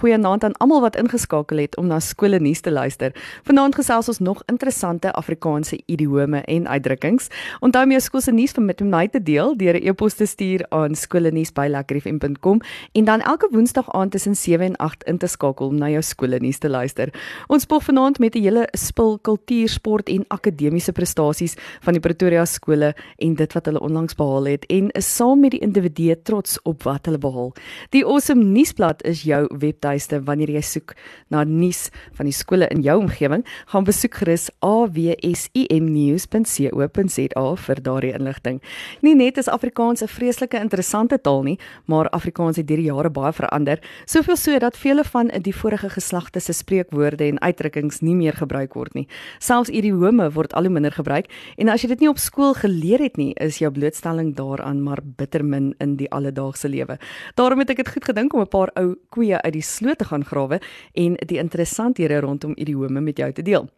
goeienaand aan almal wat ingeskakel het om na skole nuus te luister. Vanaand gesels ons nog interessante Afrikaanse idiome en uitdrukkings. Onthou jou skool se nuus met my te deel deur 'n e-pos te stuur aan skoolnuus@lekkerfm.com en dan elke woensdag aand tussen 7 en 8 in te skakel om na jou skole nuus te luister. Ons spog vanaand met 'n hele spul kultuur, sport en akademiese prestasies van die Pretoria skole en dit wat hulle onlangs behaal het en is saam met die individue trots op wat hulle behaal. Die Awesome Nuusblad is jou webtuiste wanneer jy soek na nuus van die skole in jou omgewing, gaan besoek gerus awsimnews.co.za vir daardie inligting. Nie net is Afrikaans 'n vreeslike interessante taal nie, maar Afrikaans het deur die jare baie verander, soveel so dat vele van die vorige geslagte se spreekwoorde en uitdrukkings nie meer gebruik word nie. Selfs idiome word al hoe minder gebruik en as jy dit nie op skool geleer het nie, is jou blootstelling daaraan maar bitter min in die alledaagse lewe. Daarom het ek dit goed gedink om 'n paar ou koeie uit die sloot te gaan grawe en die interessanthede rondom idiome met jou te deel.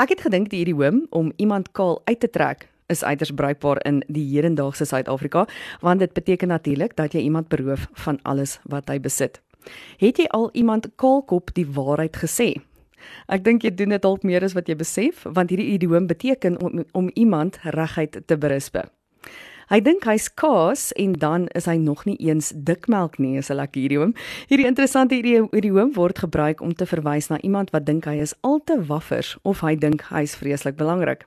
Ek het gedink die idioom om iemand kaal uit te trek is uiters bruikbaar in die hedendaagse Suid-Afrika want dit beteken natuurlik dat jy iemand beroof van alles wat hy besit. Het jy al iemand kaalkop die waarheid gesê? Ek dink jy doen dit dalk meer as wat jy besef want hierdie idioom beteken om om iemand reguit te berispe. Hy dink hy's kaas en dan is hy nog nie eens dikmelk nie, is 'n lekker idioom. Hierdie interessante idioom word gebruik om te verwys na iemand wat dink hy is al te waffers of hy dink hy's vreeslik belangrik.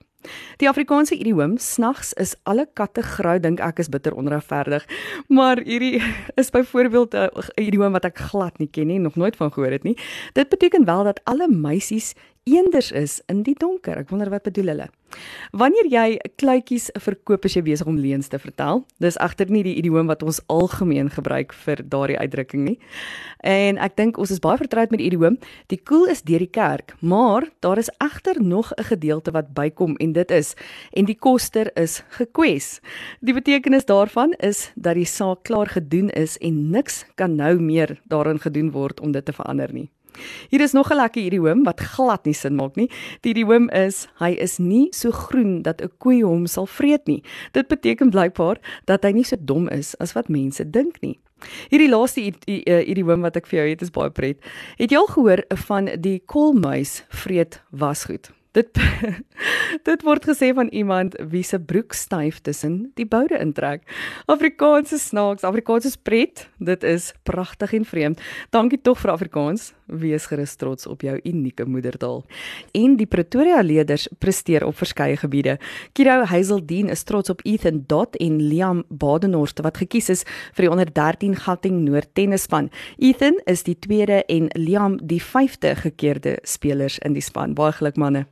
Die Afrikaanse idioom snags is alle katte grou dink ek is bitter onregverdig, maar hierdie is byvoorbeeld 'n idioom wat ek glad nie ken nie, nog nooit van gehoor het nie. Dit beteken wel dat alle meisies eenders is in die donker. Ek wonder wat bedoel hulle. Wanneer jy kluitjies verkoop as jy besig om leuns te vertel, dis egter nie die idioom wat ons algemeen gebruik vir daardie uitdrukking nie. En ek dink ons is baie vertroud met die idioom. Die koel is deur die kerk, maar daar is egter nog 'n gedeelte wat bykom en dit is en die koster is gekwes. Die betekenis daarvan is dat die saak klaar gedoen is en niks kan nou meer daarin gedoen word om dit te verander nie. Hier is nog 'n lekker idioom wat glad nie sin maak nie. Die idioom is hy is nie so groen dat 'n koei hom sal vreet nie. Dit beteken blykbaar dat hy nie so dom is as wat mense dink nie. Hierdie laaste eh, idioom wat ek vir jou het is baie pret. Het jy al gehoor van die kolmuis vreet wasgoed? Dit dit word gesê van iemand wie se broek styf tussen die boude intrek. Afrikaanse snaaks, Afrikaans is pret. Dit is pragtig en vreemd. Dankie tog vir Afrikaans. Wees gerus trots op jou unieke moedertaal. En die Pretoria leerders presteer op verskeie gebiede. Kiro Hazeldien is trots op Ethan Dot en Liam Badenhorst wat gekies is vir die onder 13 Gauteng Noord tennisspan. Ethan is die tweede en Liam die vyfde gekeerde spelers in die span. Baie geluk manne.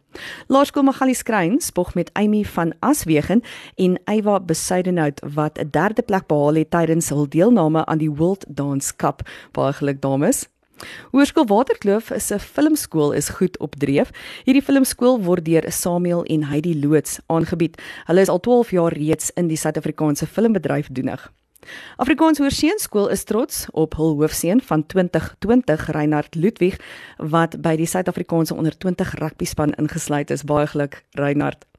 Laerskool Magali Skrein spog met Amy van Aswegen en Eywa Besuidenhout wat 'n derde plek behaal het tydens hul deelname aan die World Dance Cup. Baie geluk dames. Hoërskool Waterkloof is 'n filmskool is goed op dreef. Hierdie filmskool word deur Samuel en Heidi Loots aangebied. Hulle is al 12 jaar reeds in die Suid-Afrikaanse filmbedryf doenig. Afrikaans Hoërseunskool is trots op hul hoofseun van 2020 Reinhard Ludwig wat by die Suid-Afrikaanse onder 20 rugby span ingesluit is. Baie geluk Reinhard.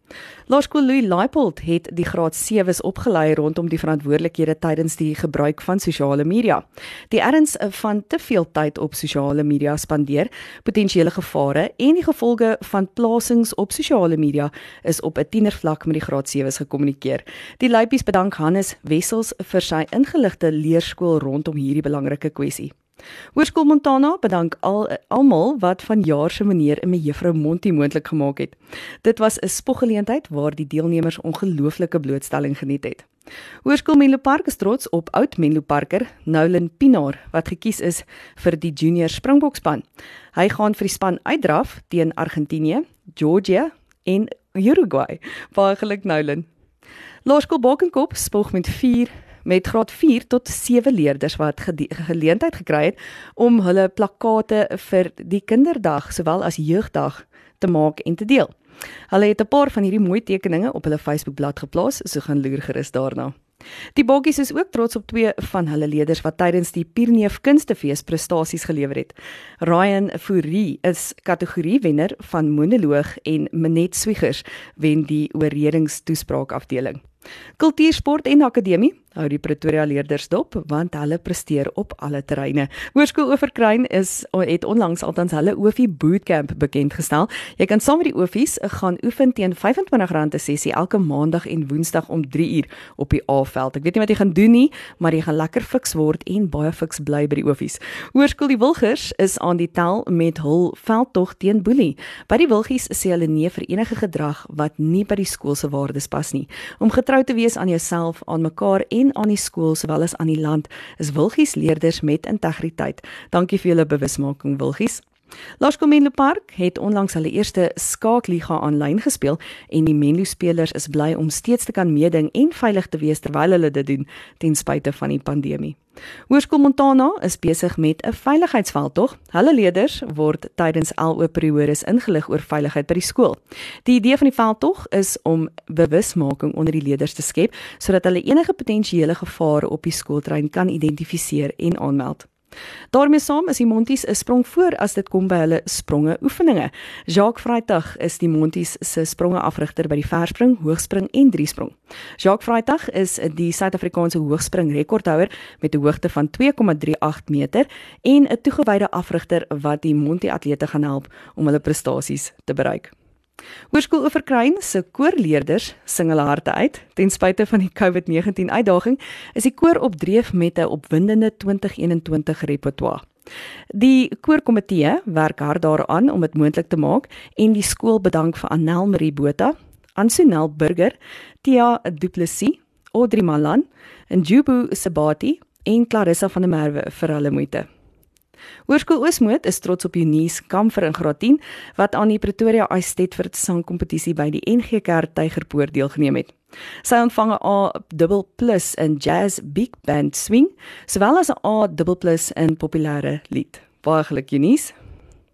Laerskool Louis Leipold het die graad 7s opgelei rondom die verantwoordelikhede tydens die gebruik van sosiale media. Die erns van te veel tyd op sosiale media spandeer, potensiële gevare en die gevolge van plasings op sosiale media is op 'n tienervlak met die graad 7s gekommunikeer. Die Leipies bedank Hannes Wessels vir sy ingeligte leerskool rondom hierdie belangrike kwessie. Hoërskool Montana bedank al almal wat van jaar se meneer en mevrou Monti moontlik gemaak het. Dit was 'n spoggeleentheid waar die deelnemers ongelooflike blootstelling geniet het. Hoërskool Menlo Park is trots op oud Menlo Parker, Nolan Pinaar, wat gekies is vir die junior Springbokspan. Hy gaan vir die span uitdraf teen Argentinië, Georgia en Uruguay. Baie geluk Nolan. Laerskool Bakenkop spog met 4 met graad 4 tot 7 leerders wat geleentheid gekry het om hulle plakkate vir die kinderdag sowel as jeugdag te maak en te deel. Hulle het 'n paar van hierdie mooi tekeninge op hulle Facebookblad geplaas, so gaan loer gerus daarna. Die boggies is ook trots op twee van hulle leerders wat tydens die Pierneef Kunstefees prestasies gelewer het. Ryan Fourie is kategorie wenner van monoloog en Manet Swiggers wen die oorredingstoespraak afdeling. Kultuursport en Akademie hou die Pretoria leerders dop want hulle presteer op alle terreine. Hoërskool Oeverkruin is het onlangs altans hulle Ofie Bootcamp bekend gestel. Jy kan saam met die Ofies gaan oefen teen R25 'n sessie elke maandag en woensdag om 3 uur op die A-veld. Ek weet nie wat jy gaan doen nie, maar jy gaan lekker fiks word en baie fiks bly by die Ofies. Hoërskool Die Wilgers is aan die tel met hul veldtog teen boelie. By die Wilgies sê hulle nee vir enige gedrag wat nie by die skool se waardes pas nie. Om getrou te wees aan jouself, aan mekaar en aan die skool sowel as aan die land is Wilgies leerders met integriteit. Dankie vir julle bewusmaking Wilgies. Laerskool Menlo Park het onlangs hulle eerste skaakliga aanlyn gespeel en die Menlo spelers is bly om steeds te kan meeding en veilig te wees terwyl hulle dit doen ten spyte van die pandemie. Hoërskool Montana is besig met 'n veiligheidsveldtog. Hulle leerders word tydens LO periodes ingelig oor veiligheid by die skool. Die idee van die veldtog is om bewusmaking onder die leerders te skep sodat hulle enige potensiële gevare op die skooltrein kan identifiseer en aanmeld. Daarmee saam is die Monties 'n sprong voor as dit kom by hulle spronge oefeninge. Jacques Freitag is die Monties se spronge afrigter by die verspring, hoogspring en driesprong. Jacques Freitag is die Suid-Afrikaanse hoogspring rekordhouer met 'n hoogte van 2,38 meter en 'n toegewyde afrigter wat die Montie atlete gaan help om hulle prestasies te bereik. Hoërskool Oeverkruin se koorleerders sing hulle harte uit. Ten spyte van die COVID-19 uitdaging, is die koor op dreef met 'n opwindende 2021 repertoire. Die koorkomitee werk hard daaraan om dit moontlik te maak en die skool bedank vir Anel Marie Botha, Ansunel Burger, Tia Du Plessis, Audrey Malan en Jubu Sabati en Clarissa van der Merwe vir hulle moeite. Hoërskool Oosmoed is trots op Eunice Kamfer in graad 10 wat aan die Pretoria Ice Stedford sangkompetisie by die NG Kerk Tygerpoort deelgeneem het. Sy ontvang 'n A in jazz big band swing, sowel as 'n A in populêre lied. Baie geluk Eunice.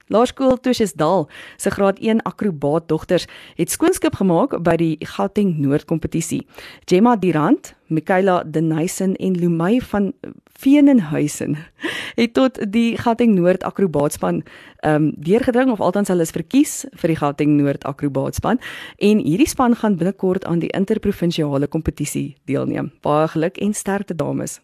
Laerskool Tosjesdal se graad 1 akrobaat dogters het skoonskip gemaak by die Gauteng Noord kompetisie. Gemma Durant, Michaela Denison en Lumay van Veenenhuisen het tot die Gauteng Noord akrobaatspan ehm um, deurgedring of althans hulle is verkies vir die Gauteng Noord akrobaatspan en hierdie span gaan binnekort aan die interprovinsiale kompetisie deelneem. Baie geluk en sterkte dames.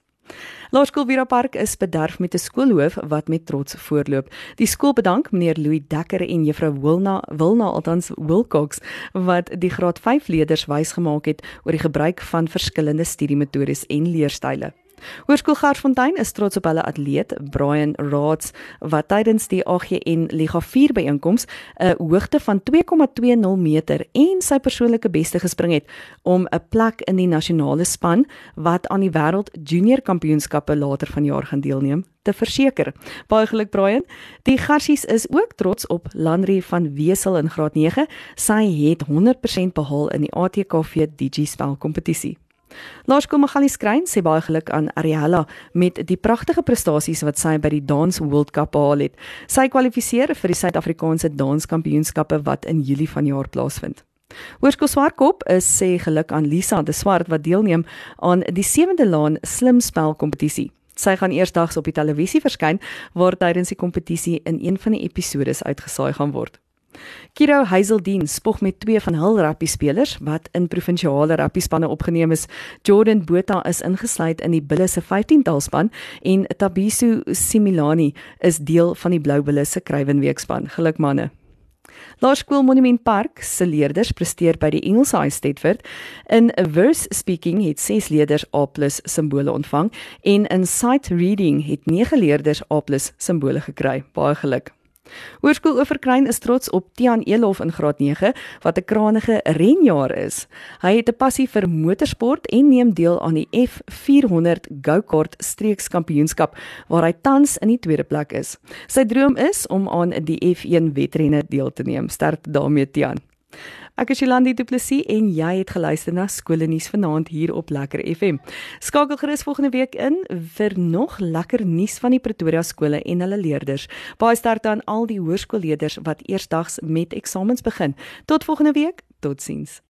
Laerskool Vira Park is bederf met 'n skoolhoof wat met trots voorloop. Die skool bedank meneer Louis Dekker en juffrou Wilna Wilna althans Wilcox wat die graad 5 leerders wys gemaak het oor die gebruik van verskillende studiemetodes en leerstyle. Hoërskool Garsfontein is trots op hulle atleet Brian Raads wat tydens die AGN Liga 4 byeenkoms 'n hoogte van 2,20 meter en sy persoonlike beste gespring het om 'n plek in die nasionale span wat aan die wêreld junior kampioenskappe later vanjaar gaan deelneem te verseker. Baie geluk Brian. Die Garsies is ook trots op Landry van Wesel in graad 9. Sy het 100% behaal in die ATKV Digispel kompetisie. Laerskool Magali Skrein sê baie geluk aan Ariella met die pragtige prestasies wat sy by die Dance World Cup behaal het. Sy kwalifiseer vir die Suid-Afrikaanse Danskampioenskappe wat in Julie vanjaar plaasvind. Hoërskool Swartkop is sê geluk aan Lisa de Swart wat deelneem aan die 7de laan slim spel kompetisie. Sy gaan eersdaags op die televisie verskyn waar tydens die kompetisie in een van die episode uitgesaai gaan word. Kiro Hazeldien spog met twee van hul rugby spelers wat in provinsiale rugby spanne opgeneem is. Jordan Botha is ingesluit in die Bulle se 15-tal span en Tabiso Similani is deel van die Blou Bulle se Kruiwenweekspan. Geluk manne. Laerskool Monument Park se leerders presteer by die Engelse High Stedford. In verse speaking het 6 leerders A+ simbole ontvang en in sight reading het 9 leerders A+ simbole gekry. Baie geluk. Hoërskool Oeverkruin is trots op Tian Elof in graad 9 wat 'n kranige renjaer is. Hy het 'n passie vir motorsport en neem deel aan die F400 Go-kart streekskampioenskap waar hy tans in die tweede plek is. Sy droom is om aan die F1 wedrenne deel te neem. Sterkte daarmee Tian. Ek is Jolandi Du Plessis en jy het geluister na Skoolnuus vanaand hier op Lekker FM. Skakel gerus volgende week in vir nog lekker nuus van die Pretoria skole en hulle leerders. Baie sterkte aan al die hoërskoolleerders wat eersdags met eksamens begin. Tot volgende week. Totsiens.